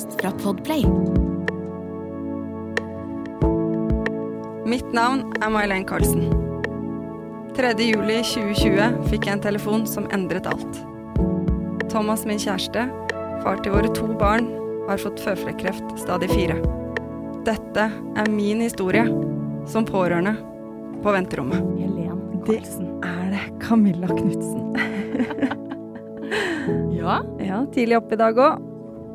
podkast fra Podplay. Mitt navn er May-Len Carlsen. 3. juli 2020 fikk jeg en telefon som endret alt. Thomas, min kjæreste, far til våre to barn, har fått føflekkreft stadig fire. Dette er min historie som pårørende på venterommet. Helen Det er det Camilla Knutsen. Ja, Ja, tidlig oppe i dag òg.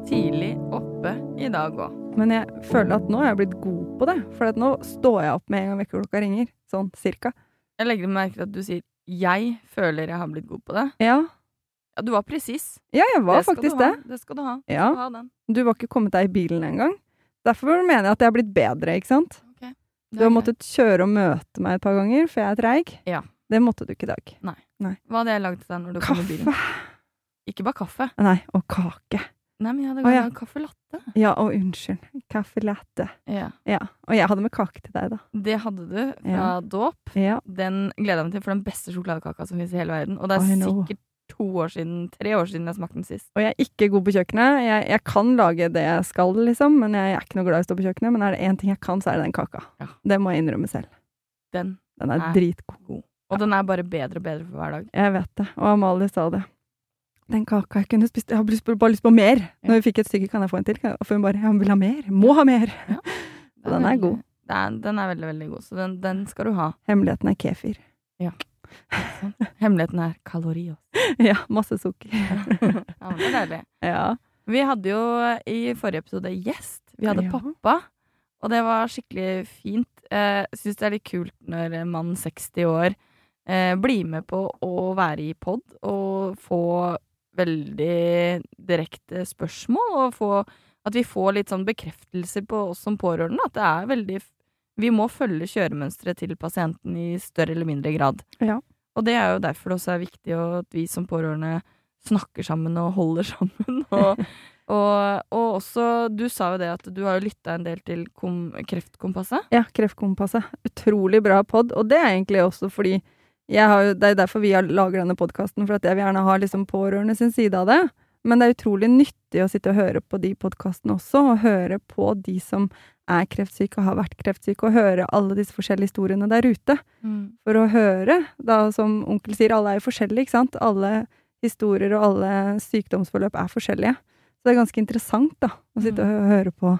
tidlig oppe i dag òg. Men jeg føler at nå er jeg blitt god på det. For nå står jeg opp med en gang vekkerklokka ringer. Sånn cirka. Jeg legger merke til at du sier 'jeg føler jeg har blitt god på det'. Ja, Ja, du var presis. ja jeg var Det faktisk det. Det skal du ha. Du Ja. skal ha den. Du var ikke kommet deg i bilen engang. Derfor mener jeg at jeg har blitt bedre, ikke sant? Okay. Du har måttet kjøre og møte meg et par ganger, for jeg er treig. Ja. Det måtte du ikke i dag. Nei Hva hadde jeg lagd til deg når du kom i bilen? Kaffe. Ikke bare kaffe. Nei, og kake. Nei, men jeg hadde Å, ja. lagd kaffe latte. Ja, og unnskyld. Kaffe latte. Ja. Ja. Og jeg hadde med kake til deg, da. Det hadde du fra Ja. dåp. Ja. Den gleder jeg meg til, for den beste sjokoladekaka som finnes i hele verden. Og det er oh, sikkert to år siden, tre år siden jeg smakte den sist. Og jeg er ikke god på kjøkkenet. Jeg, jeg kan lage det jeg skal, liksom, men jeg er ikke noe glad i å stå på kjøkkenet. Men er det én ting jeg kan, så er det den kaka. Ja. Det må jeg innrømme selv. Den Den er er dritgod. Og den er bare bedre og bedre for hver dag. Jeg vet det. Og Amalie sa det. Den kaka jeg kunne spist Jeg har lyst på, bare lyst på mer. Ja. Når vi fikk et stykke, kan jeg få en til? Og hun bare Ja, hun vil ha mer. Må ha mer. Ja. Den er veldig- god. Er, den er veldig, veldig god, så den, den skal du ha. Hemmeligheten er kefir. Hemmeligheten er kalorier. ja, masse sukker. Ja, men det er deilig. Ja. Vi hadde jo i forrige episode gjest. Vi hadde Ja. pappa, og det var skikkelig fint. Eh, syns det er litt kult når mann 60 år eh, blir med på å være i pod og få veldig direkte spørsmål, og få, at vi får litt sånn bekreftelser på oss som pårørende. At det er veldig Vi må følge kjøremønsteret til pasienten i større eller mindre grad. Ja. Og det er jo derfor det også er viktig at vi som pårørende snakker sammen og holder sammen. Og, og, og også, du sa jo det at du har jo lytta en del til kom, Kreftkompasset. Ja, Kreftkompasset. Utrolig bra pod. Og det er egentlig også fordi jo, Det er derfor vi har lager denne podkasten, for at jeg vil gjerne ha liksom pårørende sin side av det. Men det er utrolig nyttig å sitte og høre på de podkastene også, og høre på de som er kreftsyke og har vært kreftsyke, og høre alle disse forskjellige historiene der ute. For å høre, da som onkel sier, alle er jo forskjellige, ikke sant? Alle historier og alle sykdomsforløp er forskjellige. Så det er ganske interessant, da, å sitte og høre på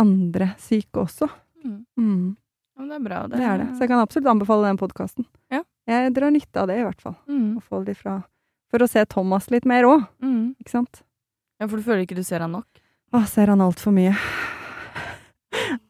andre syke også. Mm. Mm. Ja, men det er bra. Det er det. Så jeg kan absolutt anbefale den podkasten. Ja. Jeg drar nytte av det, i hvert fall. mm. Å få det ifra For å se Thomas litt mer òg, Mm. ikke sant? Ja, for du føler ikke du ser han nok? Å, ser han altfor mye.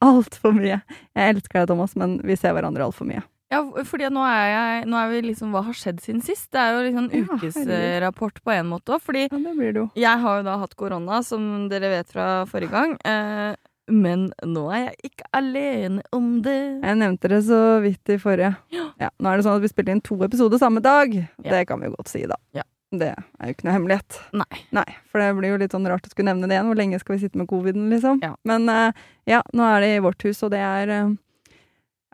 Altfor mye. Jeg elsker deg, Thomas, men vi ser hverandre altfor mye. Ja, fordi nå er, jeg, nå er vi liksom Hva har skjedd siden sist? Det er jo liksom ukesrapport på en måte òg. Fordi Ja, det blir det jo. jeg har jo da hatt korona, som dere vet fra forrige gang. Eh, men nå er jeg ikke alene om det. Jeg nevnte det så vidt i forrige. Ja, nå er det sånn at vi spilte inn to episoder samme dag. Ja. Det kan vi jo godt si, da. Ja. Det er jo ikke noe hemmelighet. Nei. Nei, for det blir jo litt sånn rart å skulle nevne det igjen. Hvor lenge skal vi sitte med coviden, liksom? Ja. Men uh, ja, nå er det i vårt hus, og det er uh,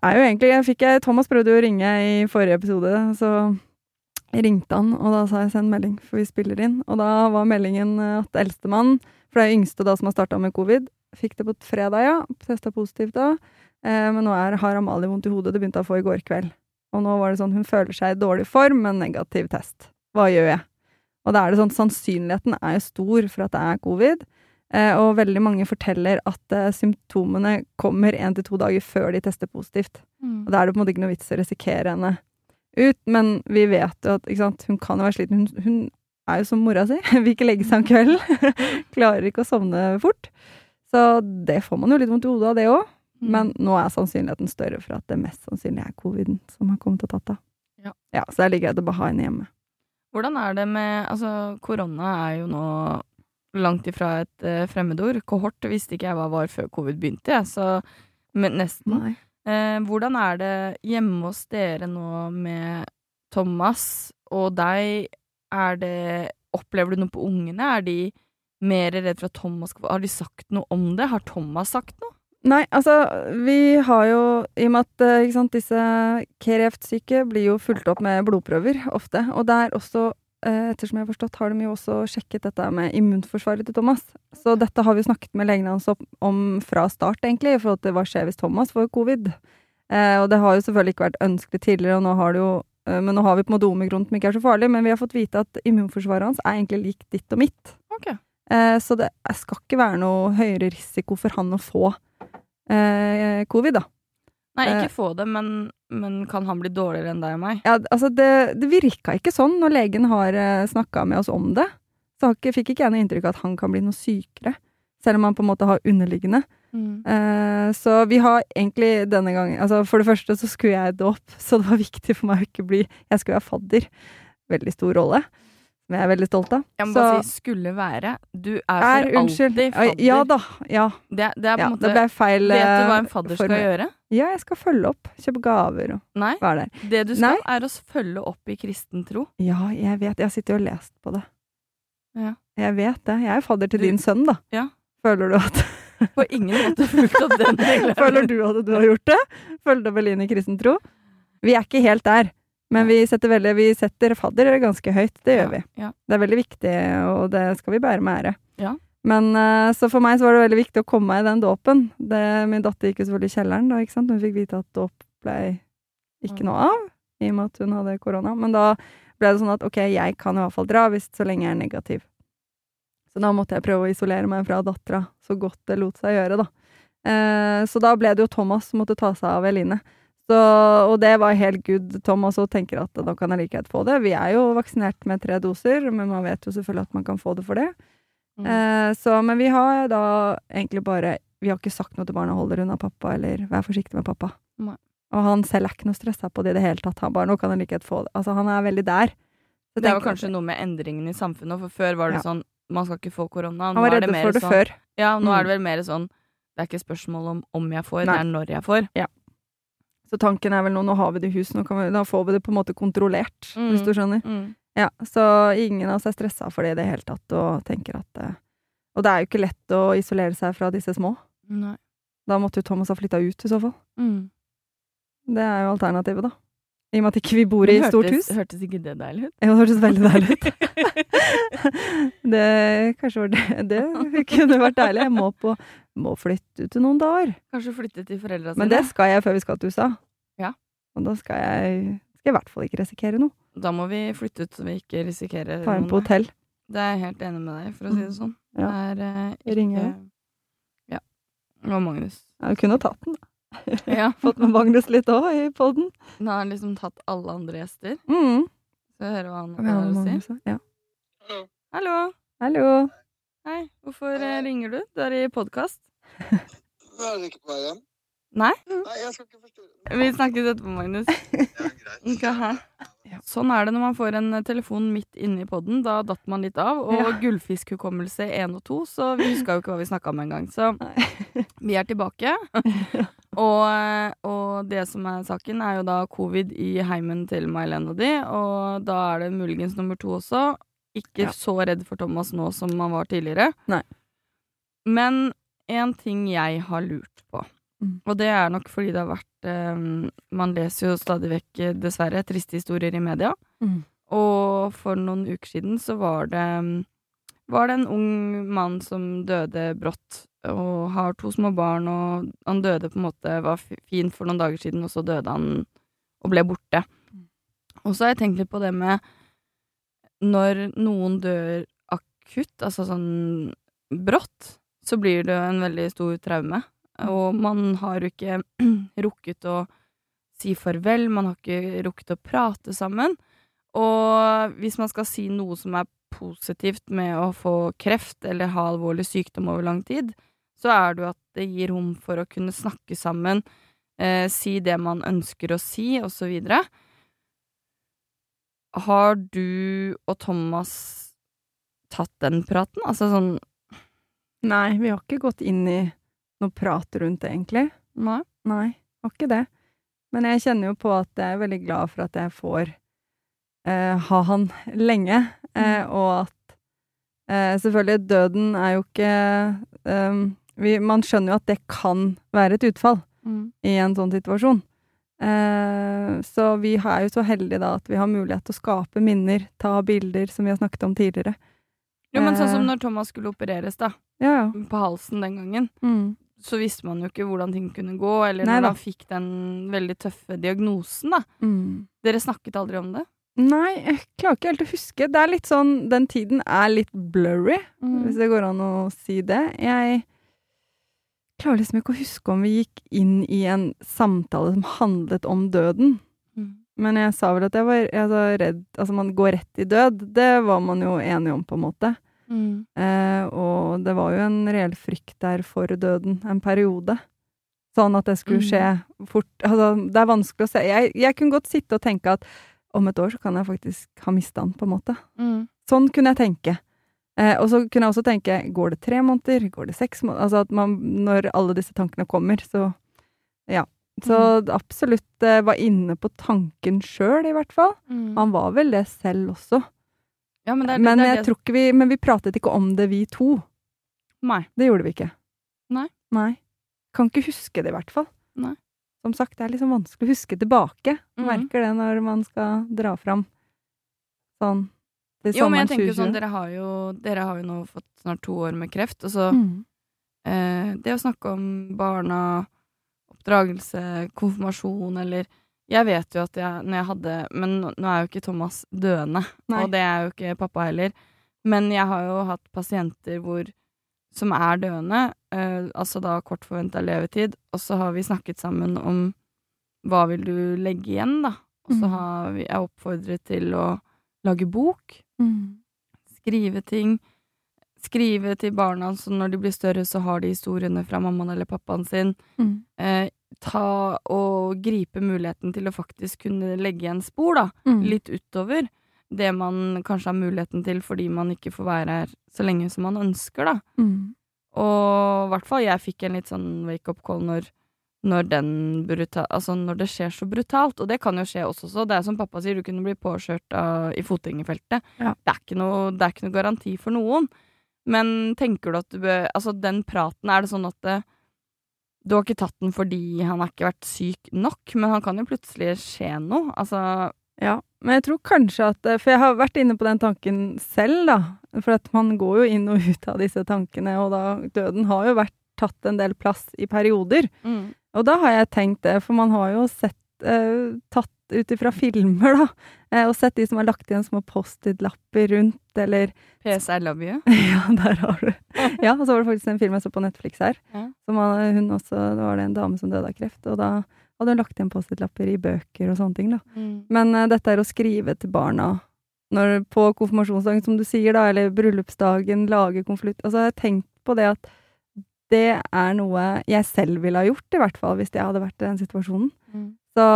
er jo egentlig jeg fikk jeg, Thomas prøvde jo å ringe i forrige episode, så ringte han, og da sa jeg send melding, for vi spiller inn. Og da var meldingen eh, at eldstemann, for det er yngste da som har starta med covid, fikk det på fredag, ja. Testa positivt da. Eh, men nå er, har Amalie vondt i hodet. Det begynte hun å få i går kveld. Og nå var det sånn, hun føler seg i dårlig form, men negativ test. Hva gjør jeg? Og da er det sånn, sannsynligheten er jo stor for at det er covid. Eh, og veldig mange forteller at eh, symptomene kommer én til to dager før de tester positivt. Og da er det på en måte ikke noe vits å risikere henne ut. Men vi vet jo at ikke sant, hun kan jo være sliten. Hun, hun er jo som mora si. Vil ikke legge seg om kvelden. Klarer ikke å sovne fort. Så det får man jo litt vondt i hodet av, det òg. Mm. Men nå er sannsynligheten større for at det mest sannsynlig er coviden som har kommet og tatt av. Ja. ja så det er like greit å bare ha henne hjemme. Hvordan er det med Altså, korona er jo nå langt ifra et uh, fremmedord. Kohort visste ikke jeg hva var før covid begynte, jeg, så men nesten. Eh, hvordan er det hjemme hos dere nå med Thomas og deg? Er det Opplever du noe på ungene? Er de mer redd for at Thomas skal få Har de sagt noe om det? Har Thomas sagt noe? Nei, altså, vi har jo I og med at eh, sant, disse kreftsyke blir jo fulgt opp med blodprøver ofte, og der også eh, ettersom jeg har forstått, har de jo også sjekket dette med immunforsvaret til Thomas. Så dette har vi jo snakket med legene hans om fra start, egentlig, i forhold til hva skjer hvis Thomas får covid. Eh, og det har jo selvfølgelig ikke vært ønskelig tidligere, og nå har det jo men nå har vi på en måte omikron som ikke er så farlig, men vi har fått vite at immunforsvaret hans er egentlig likt ditt og mitt. Ok. Eh, så det skal ikke være noe høyere risiko for han å få eh, covid, da. Nei, Eh. ikke få det, men, men kan han bli dårligere enn deg og meg? Ja, altså det, det virka ikke sånn når legen har snakka med oss om det. Så fikk ikke jeg noe inntrykk av at han kan bli noe sykere, selv om han på en måte har underliggende. Eh, så vi har egentlig denne gangen altså For det første så skulle jeg dåp, så det var viktig for meg å ikke bli Jeg skulle være fadder. Veldig stor rolle, som jeg er veldig stolt av. Jeg må bare si 'skulle være'. Du er for Er, unnskyld. alltid fadder. Ja da. Ja. Det, det er på ja måte det ble feil. Vet du hva en eh, fadder skal gjøre? Ja, jeg skal følge opp. Kjøpe gaver og Nei. være der. Det du skal, Nei. er å følge opp i kristen tro. Ja, jeg vet. Jeg har sittet og lest på det. Ja. Jeg vet det. Jeg er fadder til Du- din sønn, da. Ja. Føler du at På ingen måte fulgt opp den delen. Føler du at du har gjort det? Følger du vel inn i kristen tro? Vi er ikke helt der, men vi setter, veldig, vi setter fadder ganske høyt. Det gjør vi. Det er veldig viktig, og det skal vi bære med ære. Ja. Men eh, Så for meg så var det veldig viktig å komme meg i den dåpen. Det- Min datter gikk jo selvfølgelig i kjelleren da, ikke sant. Hun fikk vite at dåp ble ikke noe av, i og med at hun hadde korona. Men da ble det sånn at ok, jeg kan i hvert fall dra hvis så lenge jeg er negativ. Så da måtte jeg prøve å isolere meg fra dattera så godt det lot seg gjøre, da. Eh, så da ble det jo Thomas som måtte ta seg av Eline. Så, og det var helt good. Tom også tenker at da kan jeg like greit få det. Vi er jo vaksinert med tre doser, men man vet jo selvfølgelig at man kan få det for det. Mm. Eh, så, men vi har da egentlig bare Vi har ikke sagt noe til barna 'hold dere unna pappa', eller 'vær forsiktig med pappa'. Nei. Og han selv er ikke noe stressa på det i det hele tatt. Han bare 'nå kan jeg like greit få det'. Altså, han er veldig der. Så Det var kanskje noe med endringen i samfunnet, for før var det Ja. sånn man skal ikke få korona. Nå Han var redd for det sånn, før. Ja, nå Mm. er det vel mer sånn Det er ikke spørsmål om om jeg får, Nei. det er når jeg får. Så tanken er vel nå, nå har vi det i hus, vi, da får vi det på en måte kontrollert, Mm. hvis du skjønner. Mm. Ja, så ingen av oss er stressa for det i det hele tatt, og tenker at eh, Og det er jo ikke lett å isolere seg fra disse små. Nei. Da måtte jo Thomas ha flytta ut, i så fall. Mm. Det er jo alternativet, da. I og med at ikke vi bor i hørtes, stort hus. Hørtes ikke det deilig ut? Ja, det hørtes veldig deilig ut. det kanskje var det Det kunne vært deilig. Jeg må, på, må flytte ut til noen dager. Kanskje flytte til foreldra sine? Men det skal jeg før vi skal til USA. Ja. Og da skal jeg, skal jeg i hvert fall ikke risikere noe. Da må vi flytte ut så vi ikke risikerer Ta inn på noe. hotell. Det er jeg helt enig med deg, for å si det sånn. Ja. Det er eh, ikke Ringe. Ja. Og Magnus. Jeg kunne tatt den. da. Ja. Fått med Magnus litt òg i poden. Nå har han liksom tatt alle andre gjester. Mm. Så jeg hører hva han har å si. Ja. Hallo. Hallo. Hei. Hvorfor Hei. ringer du? Du er i podkast. Jeg er ikke på vei hjem. Nei? Nei, jeg skal ikke forstyrre. Vi snakkes etterpå, Magnus. Ja, greit. Ok. Sånn er det når man får en eh, telefon midt inne i poden. Da datt man litt av. Og Ja. gullfiskhukommelse 1 og 2, så vi huska jo ikke hva vi snakka om engang. Så vi er tilbake. Og, og det som er saken, er jo da covid i heimen til May-Len og de. Og da er det muligens nummer to også. Ikke Ja. så redd for Thomas nå som man var tidligere. Nei. Men en ting jeg har lurt på, Mm. og det er nok fordi det har vært eh, Man leser jo stadig vekk, eh, dessverre, triste historier i media. Mm. Og for noen uker siden så var det var det en ung mann som døde brått, og har to små barn, og han døde på en måte Var fin for noen dager siden, og så døde han og ble borte. Og så har jeg tenkt litt på det med når noen dør akutt, altså sånn brått, så blir det en veldig stor traume. Og man har jo ikke rukket å si farvel, man har ikke rukket å prate sammen. Og hvis man skal si noe som er positivt med å få kreft eller ha alvorlig sykdom over lang tid, så er det jo at det gir rom for å kunne snakke sammen, eh, si det man ønsker å si, og så videre. Har du og Thomas tatt den praten? Altså sånn Nei, vi har ikke gått inn i noe prat rundt det, egentlig. Nei? Nei, har ikke det. Men jeg kjenner jo på at jeg er veldig glad for at jeg får ha han lenge, eh, og at eh, selvfølgelig, døden er jo ikke eh, vi, Man skjønner jo at det kan være et utfall Mm. i en sånn situasjon. Eh, så vi er jo så heldige da at vi har mulighet til å skape minner, ta bilder, som vi har snakket om tidligere. Jo, men sånn som Eh. når Thomas skulle opereres, da, Ja, ja. på halsen den gangen, Mm. så visste man jo ikke hvordan ting kunne gå, eller Nei når han fikk den veldig tøffe diagnosen, da. Mm. Dere snakket aldri om det? Nei, jeg klarer ikke helt å huske. Det er litt sånn Den tiden er litt blurry, hvis det går an å si det. Jeg klarer liksom ikke å huske om vi gikk inn i en samtale som handlet om døden. Mm. Men jeg sa vel at jeg var, jeg var redd Altså, man går rett i død. Det var man jo enig om, på en måte. Mm. Eh, og det var jo en reell frykt der for døden en periode. Sånn at det skulle skje fort. Altså, det er vanskelig å se. Jeg, jeg kunne godt sitte og tenke at om et år så kan jeg faktisk ha mista den, på en måte. Mm. Sånn kunne jeg tenke. Eh, og så kunne jeg også tenke, går det tre måneder, går det seks måneder? Altså at man, når alle disse tankene kommer, så ja. Så absolutt eh, var inne på tanken sjøl, i hvert fall. Mm. Han var vel det selv også. Ja, men det Men det det- vi Men vi pratet ikke om det, vi to. Nei. Det gjorde vi ikke. Nei. Nei. Kan ikke huske det, i hvert fall. Nei. Som sagt, det er liksom vanskelig å huske tilbake. Mhm. Merker det når man skal dra fram sånn til Jo, men jeg tenker sånn, dere har jo, dere har jo nå fått snart to år med kreft, og så Mm. eh, Det å snakke om barna, oppdragelse, konfirmasjon eller Jeg vet jo at jeg, når jeg hadde Men nå er jo ikke Thomas døende, Nei. og det er jo ikke pappa heller. Men jeg har jo hatt pasienter hvor som er døende, eh, altså da kort forventa levetid, og så har vi snakket sammen om hva vil du legge igjen, da. Og så Mhm. har vi, jeg oppfordret til å lage bok, Mm. skrive ting. Skrive til barna, så når de blir større, så har de historiene fra mammaen eller pappaen sin. Mm. Eh, ta og gripe muligheten til å faktisk kunne legge igjen spor, da. Mm. Litt utover det man kanskje har muligheten til fordi man ikke får være her så lenge som man ønsker, da. Mm. Og i hvert fall jeg fikk en litt sånn wake-up call når, når den bruta Altså når det skjer så brutalt, og det kan jo skje også. Det er som pappa sier, du kunne bli påkjørt av, i fotgjengerfeltet. Ja. Det, er noe, det er ikke noe garanti for noen. Men tenker du at du bør Altså, den praten, er det sånn at det, du har ikke tatt den fordi han har ikke vært syk nok, men han kan jo plutselig skje noe. Altså Ja, men jeg tror kanskje at eh, For jeg har vært inne på den tanken selv, da. For at man går jo inn og ut av disse tankene, og da Døden har jo vært tatt en del plass i perioder. Og da har jeg tenkt det, for man har jo sett eh, tatt ut ifra filmer, da, eh, og sett de som har lagt igjen små Post-It-lapper rundt, eller PS I love you. Ja, der har du Ja, og så var det faktisk en film jeg så på Netflix her, Ja. som hun også, da var det en dame som døde av kreft, og da hadde hun lagt igjen Post-It-lapper i bøker og sånne ting, da. Men uh, dette er å skrive til barna når, på konfirmasjonsdagen, som du sier, da, eller bryllupsdagen, lage konvolutt Altså, jeg har tenkt på det at det er noe jeg selv ville ha gjort, i hvert fall, hvis jeg hadde vært i den situasjonen. Mm. Så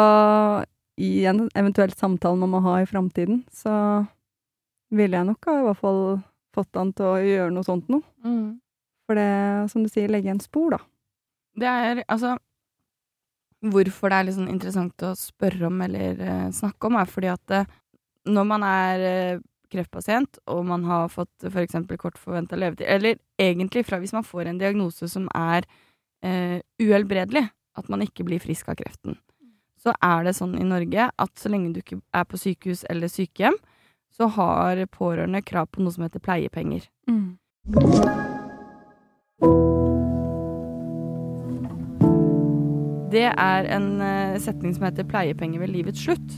i en eventuell samtale man må ha i framtiden, så ville jeg nok ha i hvert fall fått han til å gjøre noe sånt noe. For det, som du sier, legge igjen spor, da. Det er altså Hvorfor det er sånn interessant å spørre om eller uh, snakke om, er fordi at uh, når man er uh, kreftpasient, og man har fått for eksempel kort forventa levetid, eller egentlig fra hvis man får en diagnose som er uhelbredelig, at man ikke blir frisk av kreften, så er det sånn i Norge at så lenge du ikke er på sykehus eller sykehjem, så har pårørende krav på noe som heter pleiepenger. Det er en eh, setning som heter pleiepenger ved livets slutt.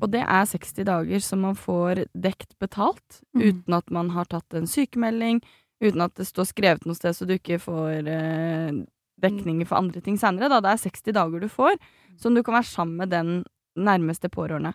Og det er 60 dager som man får dekt betalt, Mm. uten at man har tatt en sykemelding, uten at det står skrevet noe sted så du ikke får eh, dekninger for andre ting senere. Da. Det er 60 dager du får, som du kan være sammen med den nærmeste pårørende.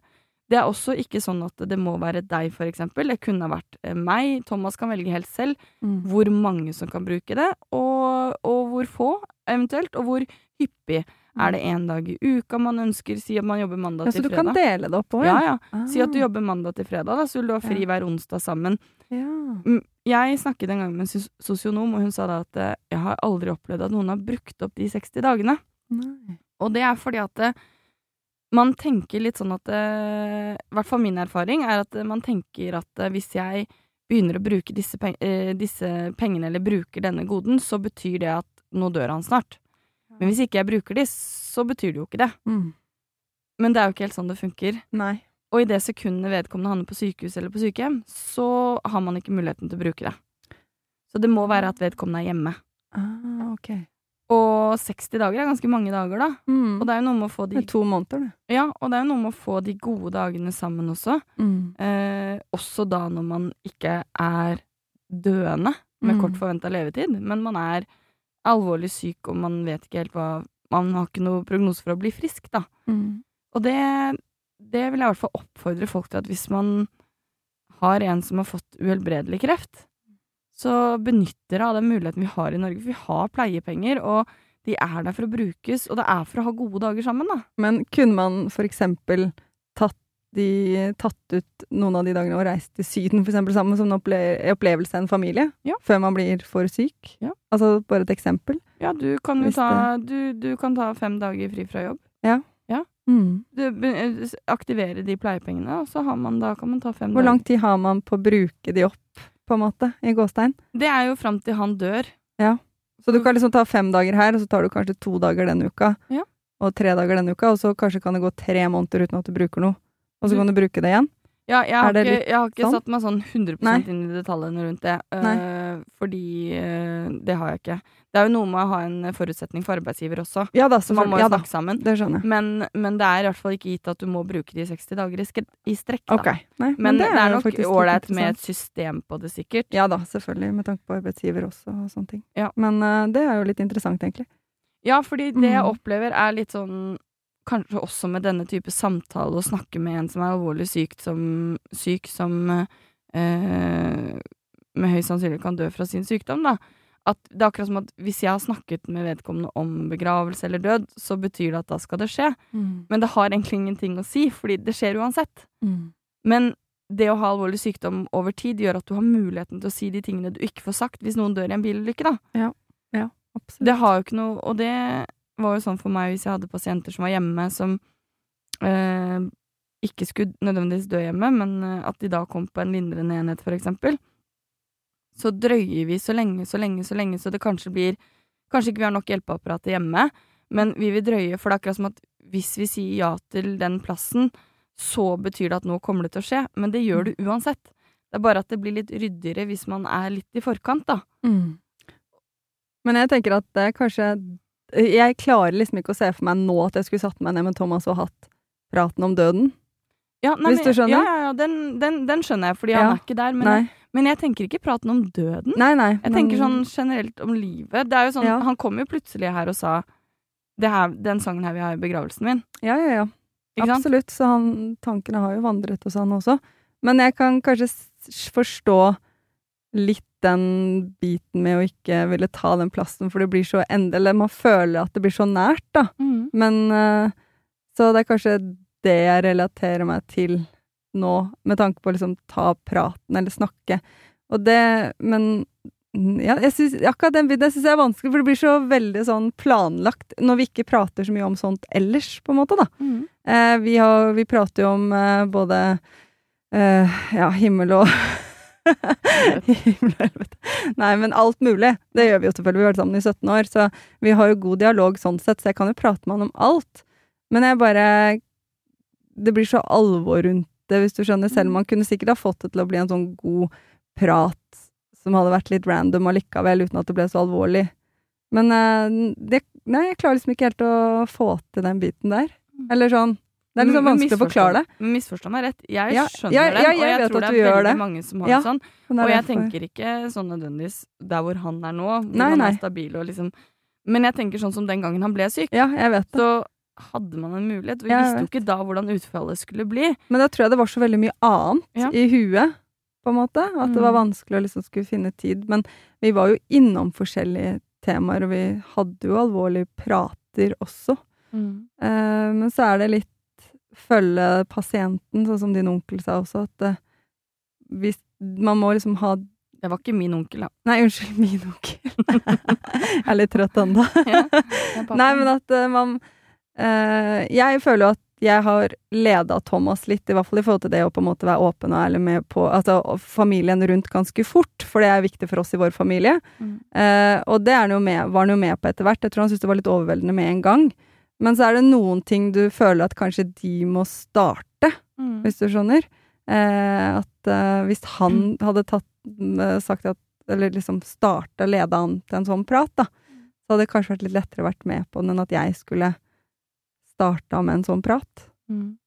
Det er også ikke sånn at det må være deg, for eksempel. Det kunne ha vært eh, meg. Thomas kan velge helt selv Mm. hvor mange som kan bruke det, og, og hvor få, eventuelt, og hvor hyppig. Er det én dag i uka man ønsker? Si at man jobber mandag Ja, så du kan dele det opp òg, Ja, ja. Si at du Ah, jobber mandag til fredag, da, så vil du ha fri hver onsdag sammen. ja. Mm, Jeg snakket en gang med en sosionom, og hun sa da at eh, jeg har aldri opplevd at noen har brukt opp de 60 dagene. Nei. Og det er fordi at eh, man tenker litt sånn at eh, I hvert fall min erfaring er at man tenker at hvis jeg begynner å bruke disse, peng disse pengene, eller bruker denne goden, så betyr det at nå dør han snart. Men hvis ikke jeg bruker de, så betyr det jo ikke det. Mm. men det er jo ikke helt sånn det funker. Nei. Og i det sekundet vedkommende havner på sykehus eller på sykehjem, så har man ikke muligheten til å bruke det. Så det må være at vedkommende er hjemme. Ah, ok. Og 60 dager er ganske mange dager, da. Mm. Og det er jo noe med å få Det de er to måneder, det. Ja, og det er jo noe med å få de gode dagene sammen også. Mm. Eh, også da når man ikke er døende med Mm. kort forventa levetid, men man er alvorlig syk og man vet ikke helt hva Man har ikke noe prognose for å bli frisk, da. Mm. Og det, det vil jeg i hvert fall oppfordre folk til at hvis man har en som har fått uhelbredelig kreft, så benytter dere av den muligheten vi har i Norge. For vi har pleiepenger, og de er der for å brukes, og det er for å ha gode dager sammen, da. Men kunne man for eksempel de, tatt ut noen av de dagene og reist til Syden for eksempel sammen som en opple opplevelse av en familie? Ja. Før man blir for syk? Ja. Altså bare et eksempel? Ja, du kan jo ta, du, du kan ta fem dager fri fra jobb. Mm. Du, be- eh, aktivere de pleiepengene, og så har man, da kan man ta fem Hvor dager. lang tid har man på å bruke de opp, på en måte, i gåstein? Det er jo fram til han dør. Så du kan liksom ta fem dager her, og så tar du kanskje to dager denne uka. Ja. Og tre dager denne uka, og så kanskje kan det gå tre måneder uten at du bruker noe. Og så kan du bruke det igjen. Ja, jeg har, Er ikke, jeg har ikke sånn? satt meg sånn 100 Nei. inn i detaljene rundt det, eh, fordi uh, det har jeg ikke. Det er jo noe med å ha en forutsetning for arbeidsgiver også, Ja da, så man må jo Ja da, sammen. det. Men, men det er i hvert fall ikke gitt at du må bruke de 60 dager i, i strekk. Da. Okay. Nei, Men, det, er jo nok faktisk ålreit med et system på det, sikkert. Ja da, selvfølgelig, med tanke på arbeidsgiver også og sånne ting. Ja. Men uh, det er jo litt interessant, egentlig. Ja, fordi det jeg Mhm. opplever er litt sånn Kanskje også med denne type samtale å snakke med en som er alvorlig syk som, syk, som eh, med høy sannsynlighet kan dø fra sin sykdom, da. At det er akkurat som at hvis jeg har snakket med vedkommende om begravelse eller død, så betyr det at da skal det skje. Men det har egentlig ingenting å si, fordi det skjer uansett. Mm. Men det å ha alvorlig sykdom over tid gjør at du har muligheten til å si de tingene du ikke får sagt hvis noen dør i en bilulykke, da. Ja, Absolutt. Det har jo ikke noe Og det var jo sånn for meg hvis jeg hadde pasienter som var hjemme, som eh, ikke skulle nødvendigvis dø hjemme, men eh, at de da kom på en lindrende enhet, for eksempel. Så drøyer vi så lenge, så lenge, så lenge, så det kanskje blir Kanskje ikke vi har nok hjelpeapparatet hjemme, men vi vil drøye, for det er akkurat som at hvis vi sier ja til den plassen, så betyr det at nå kommer det til å skje. Men det gjør det uansett. Det er bare at det blir litt ryddigere hvis man er litt i forkant, da. Mm. Men jeg tenker at det er kanskje Jeg klarer liksom ikke å se for meg nå at jeg skulle satt meg ned med Thomas og hatt praten om døden. Ja, nei, Hvis du skjønner? Ja, ja, ja den, den, den skjønner jeg, fordi Ja. han er ikke der. Men, jeg, men jeg tenker ikke praten om døden. Nei, nei. Jeg tenker sånn generelt om livet. Det er jo sånn, Ja. Han kom jo plutselig her og sa det her, 'Den sangen her vil jeg ha i begravelsen min'. Ja, ja, ja. Ikke sant? Absolutt. Så han, tankene har jo vandret hos han også. Men jeg kan kanskje forstå litt den biten med å ikke ville ta den plassen, for det blir så endelig Eller man føler at det blir så nært, da. Mm. Men eh, Så det er kanskje det jeg relaterer meg til nå, med tanke på å liksom ta praten eller snakke. Og det Men ja, jeg synes, akkurat den biten syns jeg er vanskelig, for det blir så veldig sånn planlagt når vi ikke prater så mye om sånt ellers, på en måte, da. Mm. Eh, vi, har, vi prater jo om eh, både eh, ja, himmel og Himmel og helvete. Nei, men alt mulig. Det gjør vi jo selvfølgelig. Vi har vært sammen i 17 år, så vi har jo god dialog sånn sett, så jeg kan jo prate med han om alt. Men jeg bare Det blir så alvor rundt det, hvis du skjønner. Selv om man kunne sikkert ha fått det til å bli en sånn god prat som hadde vært litt random allikevel, uten at det ble så alvorlig. Men eh, det, nei, jeg klarer liksom ikke helt å få til den biten der. Eller sånn Det er liksom vanskelig å forklare det. misforstå- Misforstå meg rett. Jeg Ja, skjønner ja, den, ja, og jeg tror det er veldig det. mange som har det sånn. Men Og jeg tenker ikke sånn nødvendigvis der hvor han er nå, hvor Nei, han nei. er stabil og liksom Men jeg tenker sånn som den gangen han ble syk, Ja, jeg vet det. så hadde man en mulighet. Vi jeg visste jo ikke da hvordan utfallet skulle bli. Men da tror jeg det var så veldig mye annet i huet, på en måte. At det var Mm. vanskelig å liksom skulle finne tid. Men vi var jo innom forskjellige temaer, og vi hadde jo alvorlige prater også. Eh, men så er det litt følge pasienten, sånn som din onkel sa også, at uh, hvis man må liksom ha Det var ikke min onkel, da. Nei, unnskyld, min onkel. jeg er litt trøtt ennå. Ja. Nei, men at uh, man uh, Jeg føler jo at jeg har leda Thomas litt, i hvert fall i forhold til det å på en måte være åpen og ærlig med på altså, familien rundt ganske fort, for det er viktig for oss i vår familie. Mm. Og det han med, var han jo med på etter hvert. Jeg tror han syntes det var litt overveldende med en gang. Men så er det noen ting du føler at kanskje de må starte, Mm. hvis du skjønner. Eh, at eh, hvis han hadde tatt, eh, sagt at Eller liksom starta, leda an til en sånn prat, da, så hadde det kanskje vært litt lettere å vært med på den enn at jeg skulle starta med en sånn prat. Mm.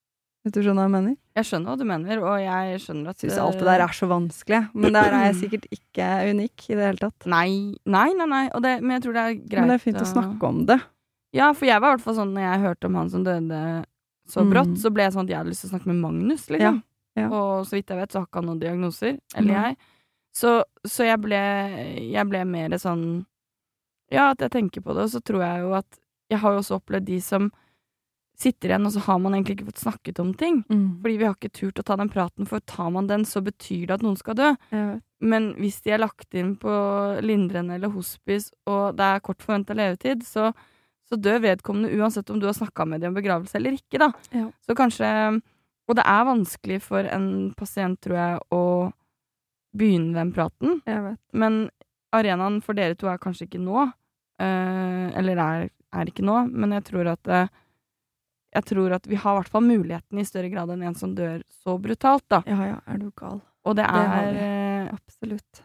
Hvis du skjønner hva jeg mener? Jeg skjønner hva du mener, og jeg skjønner at Syns alt det der er så vanskelig. Men der er jeg sikkert ikke unik i det hele tatt. Nei, nei, nei, nei. Det, men jeg tror det er greit Men det er fint å snakke om det. Ja, for jeg var i hvert fall sånn når jeg hørte om han som døde så Mm. brått, så ble jeg sånn at jeg hadde lyst til å snakke med Magnus, liksom. Ja, ja. Og så vidt jeg vet, så har ikke han noen diagnoser. Eller jeg. Så, så jeg ble Jeg ble mer sånn Ja, at jeg tenker på det, og så tror jeg jo at Jeg har jo også opplevd de som sitter igjen, og så har man egentlig ikke fått snakket om ting. Mm. Fordi vi har ikke turt å ta den praten, for tar man den, så betyr det at noen skal dø. Men hvis de er lagt inn på lindrende eller hospice, og det er kort forventa levetid, så, så dør vedkommende uansett om du har snakka med dem om begravelse eller ikke, da. Ja. Så kanskje Og det er vanskelig for en pasient, tror jeg, å begynne den praten. Men arenaen for dere to er kanskje ikke nå. eh, eller er, er ikke nå, men jeg tror at eh, Jeg tror at vi har i hvert fall muligheten i større grad enn en som dør så brutalt, da. Ja ja, er du gal. Og det er vi. eh, Absolutt.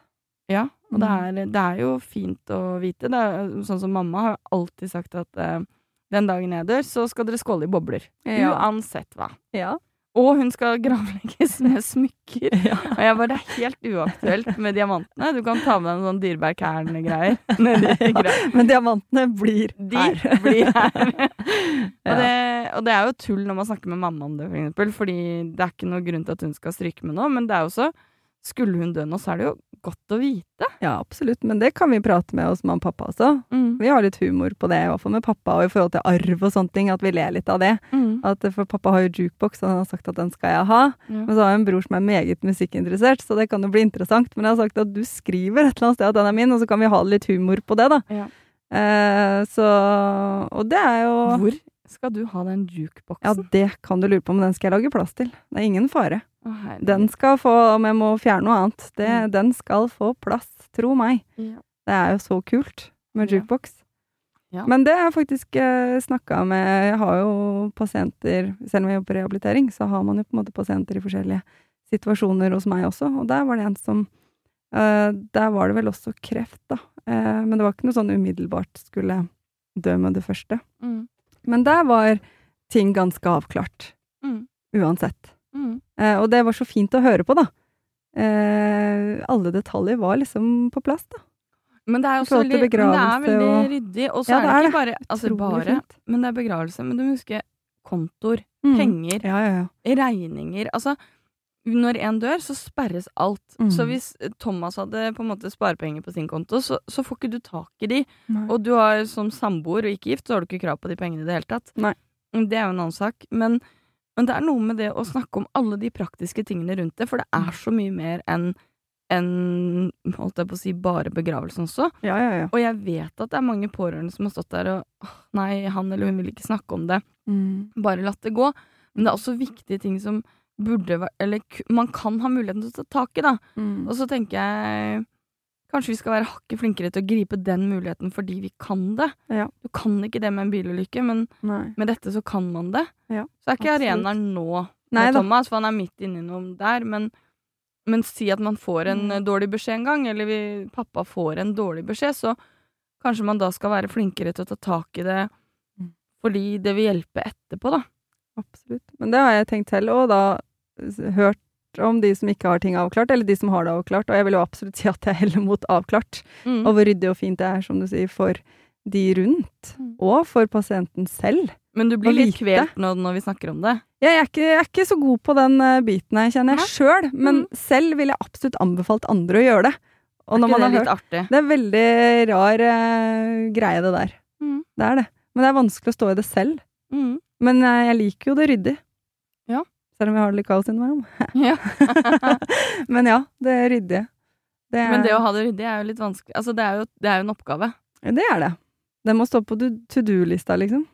Ja, og det Mm. er, det er jo fint å vite. Det er, sånn som mamma har alltid sagt at eh, den dagen jeg dør, så skal dere skåle i bobler. Ja. Uansett hva. Ja. Og hun skal gravlegges med smykker. ja. Og jeg bare, det er helt uaktuelt med diamantene. Du kan ta med deg en sånn dyrebar Kern-greier. Ja, Men diamantene blir De her. blir her. Og, det, og det er jo tull når man snakker med mamma om det, for eksempel. Fordi det er ikke noe grunn til at hun skal stryke med noe. Men det er jo også Skulle hun dø nå, så er det jo godt å vite. Ja, absolutt. Men det kan vi prate med hos mamma og pappa også. Mm. Vi har litt humor på det, i hvert fall med pappa, og i forhold til arv og sånne ting, at vi ler litt av det. Mm. At, for pappa har jo jukebox, og han har sagt at den skal jeg ha. Ja. Men så har jeg en bror som er meget musikkinteressert, så det kan jo bli interessant. Men jeg har sagt at du skriver et eller annet sted at den er min, og så kan vi ha litt humor på det, da. Ja. Eh, så Og det er jo Hvor skal du ha den jukeboksen? Ja, det kan du lure på, men den skal jeg lage plass til. Det er ingen fare. Å. Den skal få, om jeg må fjerne noe annet, det, Mm. den skal få plass, tro meg. Ja. Det er jo så kult med Ja. jukebox. Ja. Men det har jeg faktisk eh, snakka med Jeg har jo pasienter, selv om jeg jobber på rehabilitering, så har man jo på en måte pasienter i forskjellige situasjoner hos meg også, og der var det en som eh, Der var det vel også kreft, da. Eh, men det var ikke noe sånn umiddelbart skulle dø med det første. Mm. Men der var ting ganske avklart. Mm. Uansett. Mm. Eh, og det var så fint å høre på, da. Eh, alle detaljer var liksom på plass, da. Men det er også veldig, det er veldig og- ryddig. Og så Ja, er det, er ikke bare altså bare, men det er begravelse. Men du må huske kontoer, Mm. penger, Ja, ja, ja. regninger. Altså, når en dør, så sperres alt. Mm. Så hvis Thomas hadde på en måte sparepenger på sin konto, så, så får ikke du tak i de. Nei. Og du har som samboer og ikke gift, så har du ikke krav på de pengene i det hele tatt. Nei. Det er jo en annen sak. Men, men det er noe med det å snakke om alle de praktiske tingene rundt det, for det Mm. er så mye mer enn enn, holdt jeg på å si, bare begravelsen også. ja, ja, ja. Og jeg vet at det er mange pårørende som har stått der og «Åh, Nei, han eller hun vil ikke snakke om det. Mm. Bare latt det gå. Men det er også viktige ting som burde Eller man kan ha muligheten til å ta tak i, da. Mm. Og så tenker jeg Kanskje vi skal være hakket flinkere til å gripe den muligheten fordi vi kan det. Ja. Du kan ikke det med en bilulykke, men Nei. med dette så kan man det. Ja, så er ikke absolutt. arenaen nå med. Thomas, for han er midt inni noe der. Men, men si at man får en Mm. dårlig beskjed en gang, eller vi, pappa får en dårlig beskjed, så kanskje man da skal være flinkere til å ta tak i det Mm. fordi det vil hjelpe etterpå, da. Absolutt. Men det har jeg tenkt selv, og da hørt om de som ikke har ting avklart, eller de som har det avklart. Og jeg vil jo absolutt si at jeg heller mot avklart. Mm. Og hvor ryddig og fint det er, som du sier, for de rundt, Mm. og for pasienten selv. Men du blir litt vite. kvelt nå når vi snakker om det. Jeg er ikke, jeg er ikke så god på den eh, biten her, kjenner jeg sjøl, men Mm. selv ville jeg absolutt anbefalt andre å gjøre det. Og Er ikke man det har litt hørt artig? Det er veldig rar eh, greie, det der. Mm. Det er det. Men det er vanskelig å stå i det selv. Mm. Men eh, jeg liker jo det ryddig. Ja. Selv om vi har det litt kaos innimellom. Ja. Men ja, det ryddige. Det er, Men det å ha det ryddig er jo litt vanskelig. Altså, det er jo, det er jo en oppgave. det er det. Det må stå på to do-lista, liksom.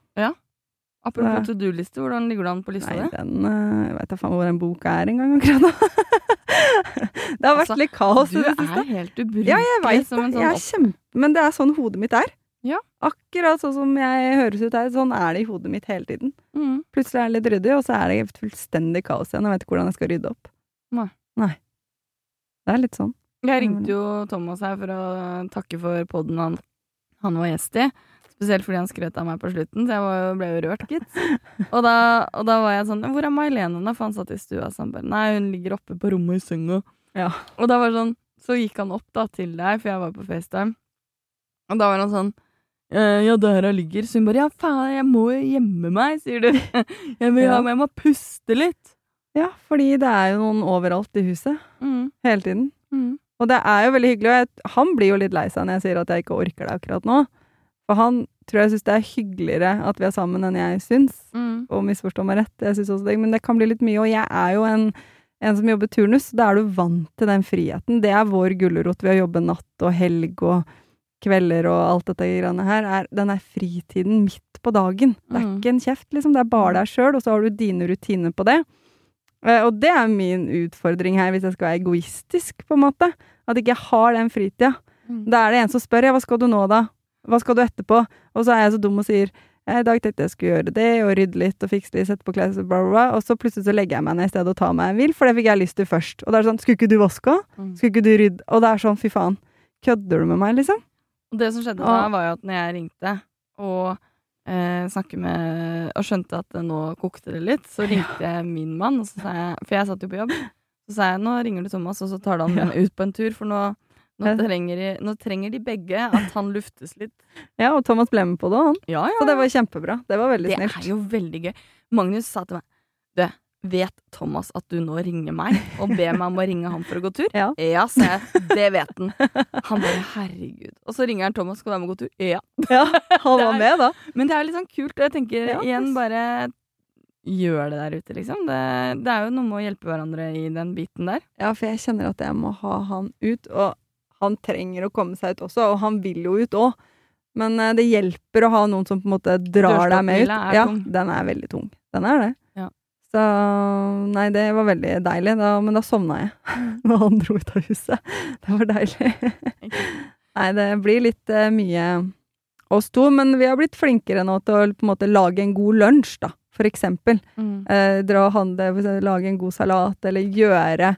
Apropos Ja. to do-liste, hvordan ligger du an på lista di? den eh, Jeg vet da faen hvor den boka er engang akkurat nå. det har vært Altså, litt kaos Du i det er helt ubrukelig Ja, jeg veit som en det. sånn Jeg opp... kjempe... Men det er sånn hodet mitt er. Ja. Akkurat sånn som jeg høres ut her. Sånn er det i hodet mitt hele tiden. Mm. Plutselig er det litt ryddig, og så er det fullstendig kaos igjen. Jeg vet ikke hvordan jeg skal rydde opp. Nei. Nei. Det er litt sånn. Jeg ringte jo Thomas her for å takke for podden han, han var gjest i. Spesielt fordi han skrøt av meg på slutten, så jeg var, ble jo rørt, gitt. Og da, og da var jeg sånn Hvor er May-Helene?' da? For han satt i stua. Bare Nei, hun ligger oppe på rommet i senga. Ja. Og da var det sånn Så gikk han opp da til deg, for jeg var på FaceTime. Og da var han sånn «Eh, ja, der hun ligger. Så hun bare Ja, faen, jeg må gjemme meg, sier du. Jeg, vil, Ja. jeg må puste litt. Ja, fordi det er jo noen overalt i huset. Mm. Hele tiden. Mm. Og det er jo veldig hyggelig, og jeg, han blir jo litt lei seg når jeg sier at jeg ikke orker det akkurat nå. For han tror jeg syns det er hyggeligere at vi er sammen enn jeg syns. Mm. Og misforstå meg rett, jeg syns også det, men det kan bli litt mye. Og jeg er jo en, en som jobber turnus, da er du vant til den friheten. Det er vår gulrot ved å jobbe natt og helg og kvelder og alt dette greiene her. Er, den er fritiden midt på dagen. Det er Mm. ikke en kjeft, liksom. Det er bare deg sjøl, og så har du dine rutiner på det. Eh, Og det er min utfordring her, hvis jeg skal være egoistisk, på en måte. At ikke jeg har den fritida. Mm. Da er det en som spør ja, hva skal du nå, da? Hva skal du etterpå? Og så er jeg så dum og sier «Eh, i dag tenkte jeg skulle gjøre det, og rydde litt og fikse litt, sette på klær, bla, bla, bla. Og så plutselig så legger jeg meg ned i stedet og tar meg en hvil, for det fikk jeg lyst til først. Og det er sånn, skulle ikke du vaske òg? Skulle ikke du rydde? Og det er sånn, fy faen. Kødder du med meg, liksom? Og det som skjedde da, var jo at når jeg ringte og eh, snakket med Og skjønte at det nå kokte det litt, så ringte jeg min mann, og så sa jeg, for jeg satt jo på jobb. Så sa jeg nå ringer du Thomas, og så tar du han ut på en tur, for nå, nå, trenger, de, nå trenger de begge at han luftes litt. Ja, og Thomas ble med på det, han. Ja, ja. Så det var kjempebra. Det var veldig snilt. Det er jo veldig gøy. Magnus sa til meg Du, vet Thomas at du nå ringer meg og ber meg om å ringe han for å gå tur? Ja. Ja, sa jeg. Det vet han. Han bare herregud. Og så ringer han Thomas, skal være med og gå tur? Ja. Ja, han var med, da. Men det er litt sånn kult. og Jeg tenker Ja, igjen bare gjør det der ute, liksom. Det, det er jo noe med å hjelpe hverandre i den biten der. Ja, for jeg kjenner at jeg må ha han ut, og han trenger å komme seg ut også, og han vil jo ut òg. Men eh, det hjelper å ha noen som på en måte drar deg med ut. Ja, den er veldig tung. Den er det. Så nei, det var veldig deilig, da, men da sovna jeg når han dro ut av huset. Det var deilig. nei, det blir litt eh, mye oss to, men vi har blitt flinkere nå til å på en måte lage en god lunsj, da, for eksempel. Eh, dra og handle, lage en god salat, eller gjøre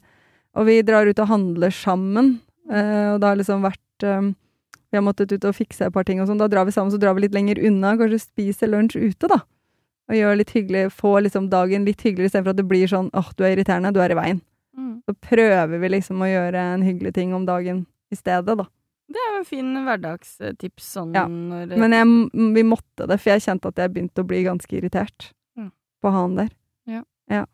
Og vi drar ut og handler sammen, eh, og det har liksom vært eh, Vi har måttet ut og fikse et par ting og sånn. Da drar vi sammen, så drar vi litt lenger unna. Kanskje spiser lunsj ute, da. Og gjør litt hyggelig, få liksom dagen litt hyggeligere, istedenfor at det blir sånn åh, du er irriterende, du er i veien. Mm. Så prøver vi liksom å gjøre en hyggelig ting om dagen i stedet, da. Det er jo en fin hverdagstips sånn Ja, når Men jeg, vi måtte det, for jeg kjente at jeg begynte å bli ganske irritert Mm. på han der. Ja.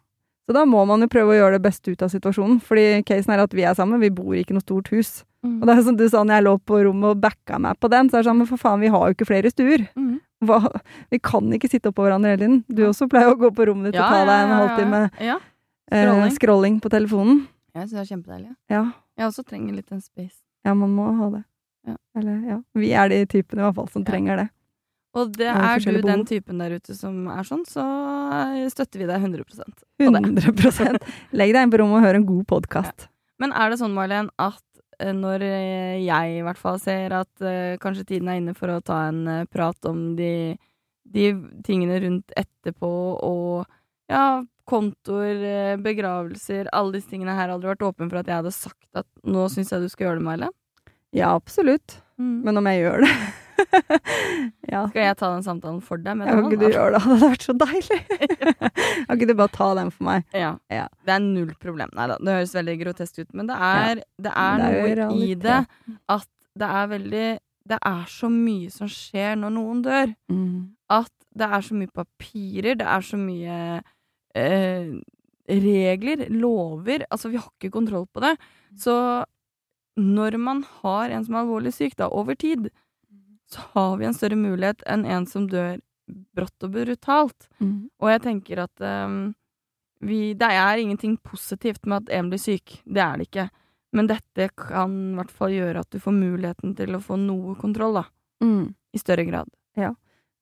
Så da må man jo prøve å gjøre det beste ut av situasjonen, fordi casen er at vi er sammen, vi bor ikke i noe stort hus. Mm. Og det er som du sa når jeg lå på rommet og backa meg på den, så er det sånn, men for faen, vi har jo ikke flere stuer. Mm. Hva? Vi kan ikke sitte oppå hverandre hele tiden. Du også pleier å gå på rommet ditt og ta deg en halvtime Ja. eh, Scrolling. scrolling på telefonen. Jeg syns det er kjempedeilig. Ja. Jeg også trenger litt en space. ja, man må ha det. Ja. Eller, ja. Vi er de typene i hvert fall som Ja. trenger det. Og det er du forskjellige den typen der ute som er sånn, så støtter vi deg 100 på det. 100% Legg deg inn på rommet og hør en god podkast. Men er det sånn, Marlen, at eh, når eh, jeg i hvert fall ser at eh, kanskje tiden er inne for å ta en eh, prat om de, de tingene rundt etterpå, og ja, kontoer, eh, begravelser, alle disse tingene her hadde vært åpen for at jeg hadde sagt at nå syns jeg du skal gjøre det, Maile? Ja, absolutt. Mm. Men om jeg gjør det Ja. Skal jeg ta den samtalen for deg? Med Kan ikke du gjøre det? Det hadde vært så deilig! Kan ikke du bare ta den for meg? Ja. Ja. Det er null problem. Nei da, det høres veldig grotesk ut, men det er, det er, Det er noe i det at det er veldig Det er så mye som skjer når noen dør. At det er så mye papirer, det er så mye eh, regler, lover Altså, vi har ikke kontroll på det. Så når man har en som er alvorlig syk, da, over tid, så har vi en større mulighet enn en som dør brått og brutalt. Mm. Og jeg tenker at um, vi, det er ingenting positivt med at en blir syk. Det er det ikke. Men dette kan i hvert fall gjøre at du får muligheten til å få noe kontroll, da. Mm. I større grad.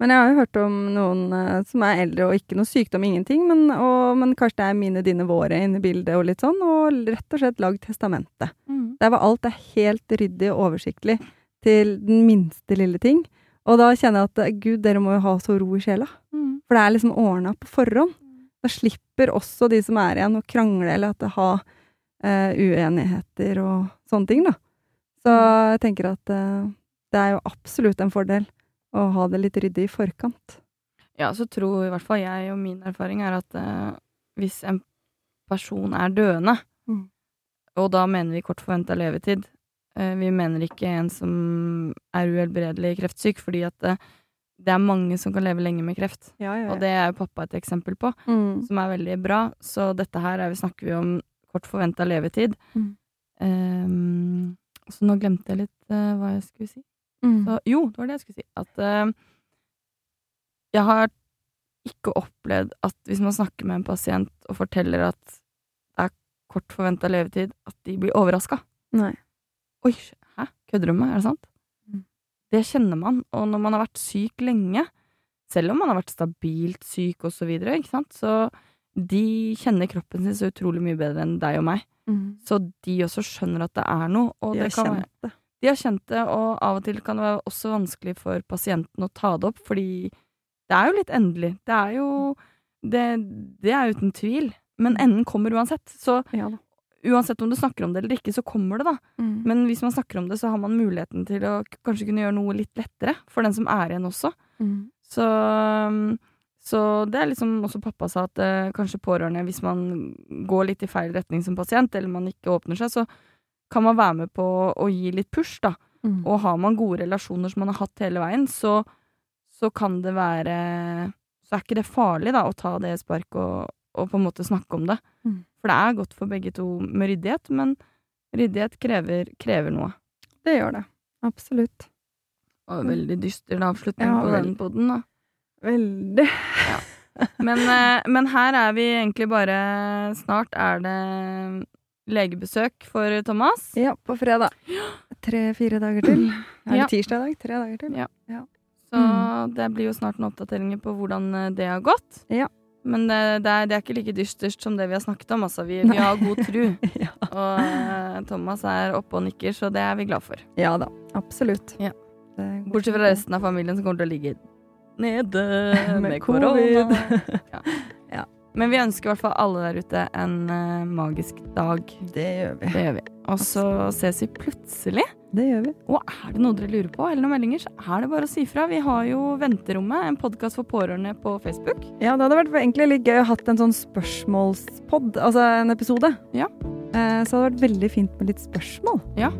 Men jeg har jo hørt om noen uh, som er eldre og ikke noe sykdom, ingenting, men, og, men kanskje det er mine, dine, våre inne i bildet og litt sånn, og rett og slett lagd testamente. Der var alt er helt ryddig og oversiktlig til den minste lille ting. Og da kjenner jeg at eh, gud, dere må jo ha så ro i sjela. Mm. For det er liksom ordna på forhånd. Da slipper også de som er igjen, å krangle eller at det har uh, uenigheter og sånne ting, da. Så jeg tenker at uh, det er jo absolutt en fordel å ha det litt ryddig i forkant. Ja, så tror i hvert fall jeg, og min erfaring er at eh, hvis en person er døende, Mm. og da mener vi kort forventa levetid, eh, vi mener ikke en som er uhelbredelig kreftsyk, fordi at eh, det er mange som kan leve lenge med kreft. Ja, ja, Og det er jo pappa et eksempel på, Mm. som er veldig bra. Så dette her er, snakker vi om kort forventa levetid. Mm. Um, så nå glemte jeg litt uh, hva jeg skulle si. Mm. Så, jo, det var det jeg skulle si. At eh, jeg har ikke opplevd at hvis man snakker med en pasient og forteller at det er kort forventa levetid, at de blir overraska. Oi, hæ? Kødder du med meg? Er det sant? Mm. Det kjenner man. Og når man har vært syk lenge, selv om man har vært stabilt syk og så videre, ikke sant, så de kjenner kroppen sin så utrolig mye bedre enn deg og meg. Mm. Så de også skjønner at det er noe. Og De det kan være. De har kjent det, og av og til kan det være også vanskelig for pasienten å ta det opp, fordi det er jo litt endelig. Det er jo Det, det er uten tvil. Men enden kommer uansett. Så Ja uansett om du snakker om det eller ikke, så kommer det, da. Mm. Men hvis man snakker om det, så har man muligheten til å kanskje kunne gjøre noe litt lettere for den som er igjen også. Mm. Så, så det er liksom også pappa sa, at eh, kanskje pårørende, hvis man går litt i feil retning som pasient, eller man ikke åpner seg, så kan man være med på å gi litt push, da. Mm. Og har man gode relasjoner som man har hatt hele veien, så, så kan det være Så er ikke det farlig, da, å ta det sparket spark og, og på en måte snakke om det. Mm. For det er godt for begge to med ryddighet, men ryddighet krever, krever noe. Det gjør det. Absolutt. Og veldig dyster avslutning Ja, på den poden, da. Veldig. Men, eh, men her er vi egentlig bare Snart er det legebesøk for Thomas. Ja, på fredag. Tre-fire dager til. Er det Ja. tirsdag i dag? Tre dager til. Ja. Så det blir jo snart noen oppdateringer på hvordan eh, det har gått. Ja. Men det, det, er, det er ikke like dystert som det vi har snakket om. Altså, vi, vi har god tru. Ja. Og eh, Thomas er oppe og nikker, så det er vi glad for. Ja da, absolutt. Ja. Bortsett fra resten av familien som kommer til å ligge nede med, Med korona. Ja. Men vi ønsker i hvert fall alle der ute en uh, magisk dag. Det gjør vi. Det gjør vi. Og så ses vi plutselig. Det gjør vi. Og er det noe dere lurer på, eller noen meldinger, så er det bare å si fra. Vi har jo Venterommet, en podkast for pårørende på Facebook. Ja, det hadde vært egentlig litt gøy å hatt en sånn spørsmålspod, altså en episode. Ja. Eh, så det hadde vært veldig fint med litt spørsmål. Ja.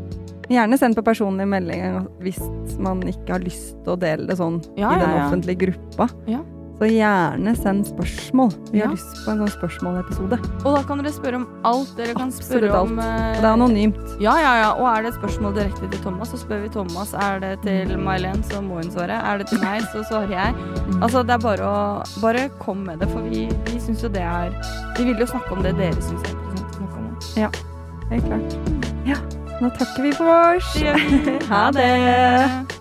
Gjerne send på personlig melding hvis man ikke har lyst til å dele det sånn Ja, i den ja. offentlige gruppa. Ja. Så gjerne send spørsmål. Vi Ja. har lyst på en sånn spørsmålepisode. Og da kan dere spørre om alt. Dere kan Absolutt spørre om alt. Det er anonymt. Ja, ja, ja. Og er det et spørsmål direkte til Thomas, så spør vi Thomas. Er det til May-Len, så må hun svare. Er det til meg, så svarer jeg. Mm. Altså, det er bare å Bare kom med det, for vi, vi syns jo det er Vi vil jo snakke om det dere syns er interessant om. Helt klart. Ja, nå takker vi for oss. Ha det.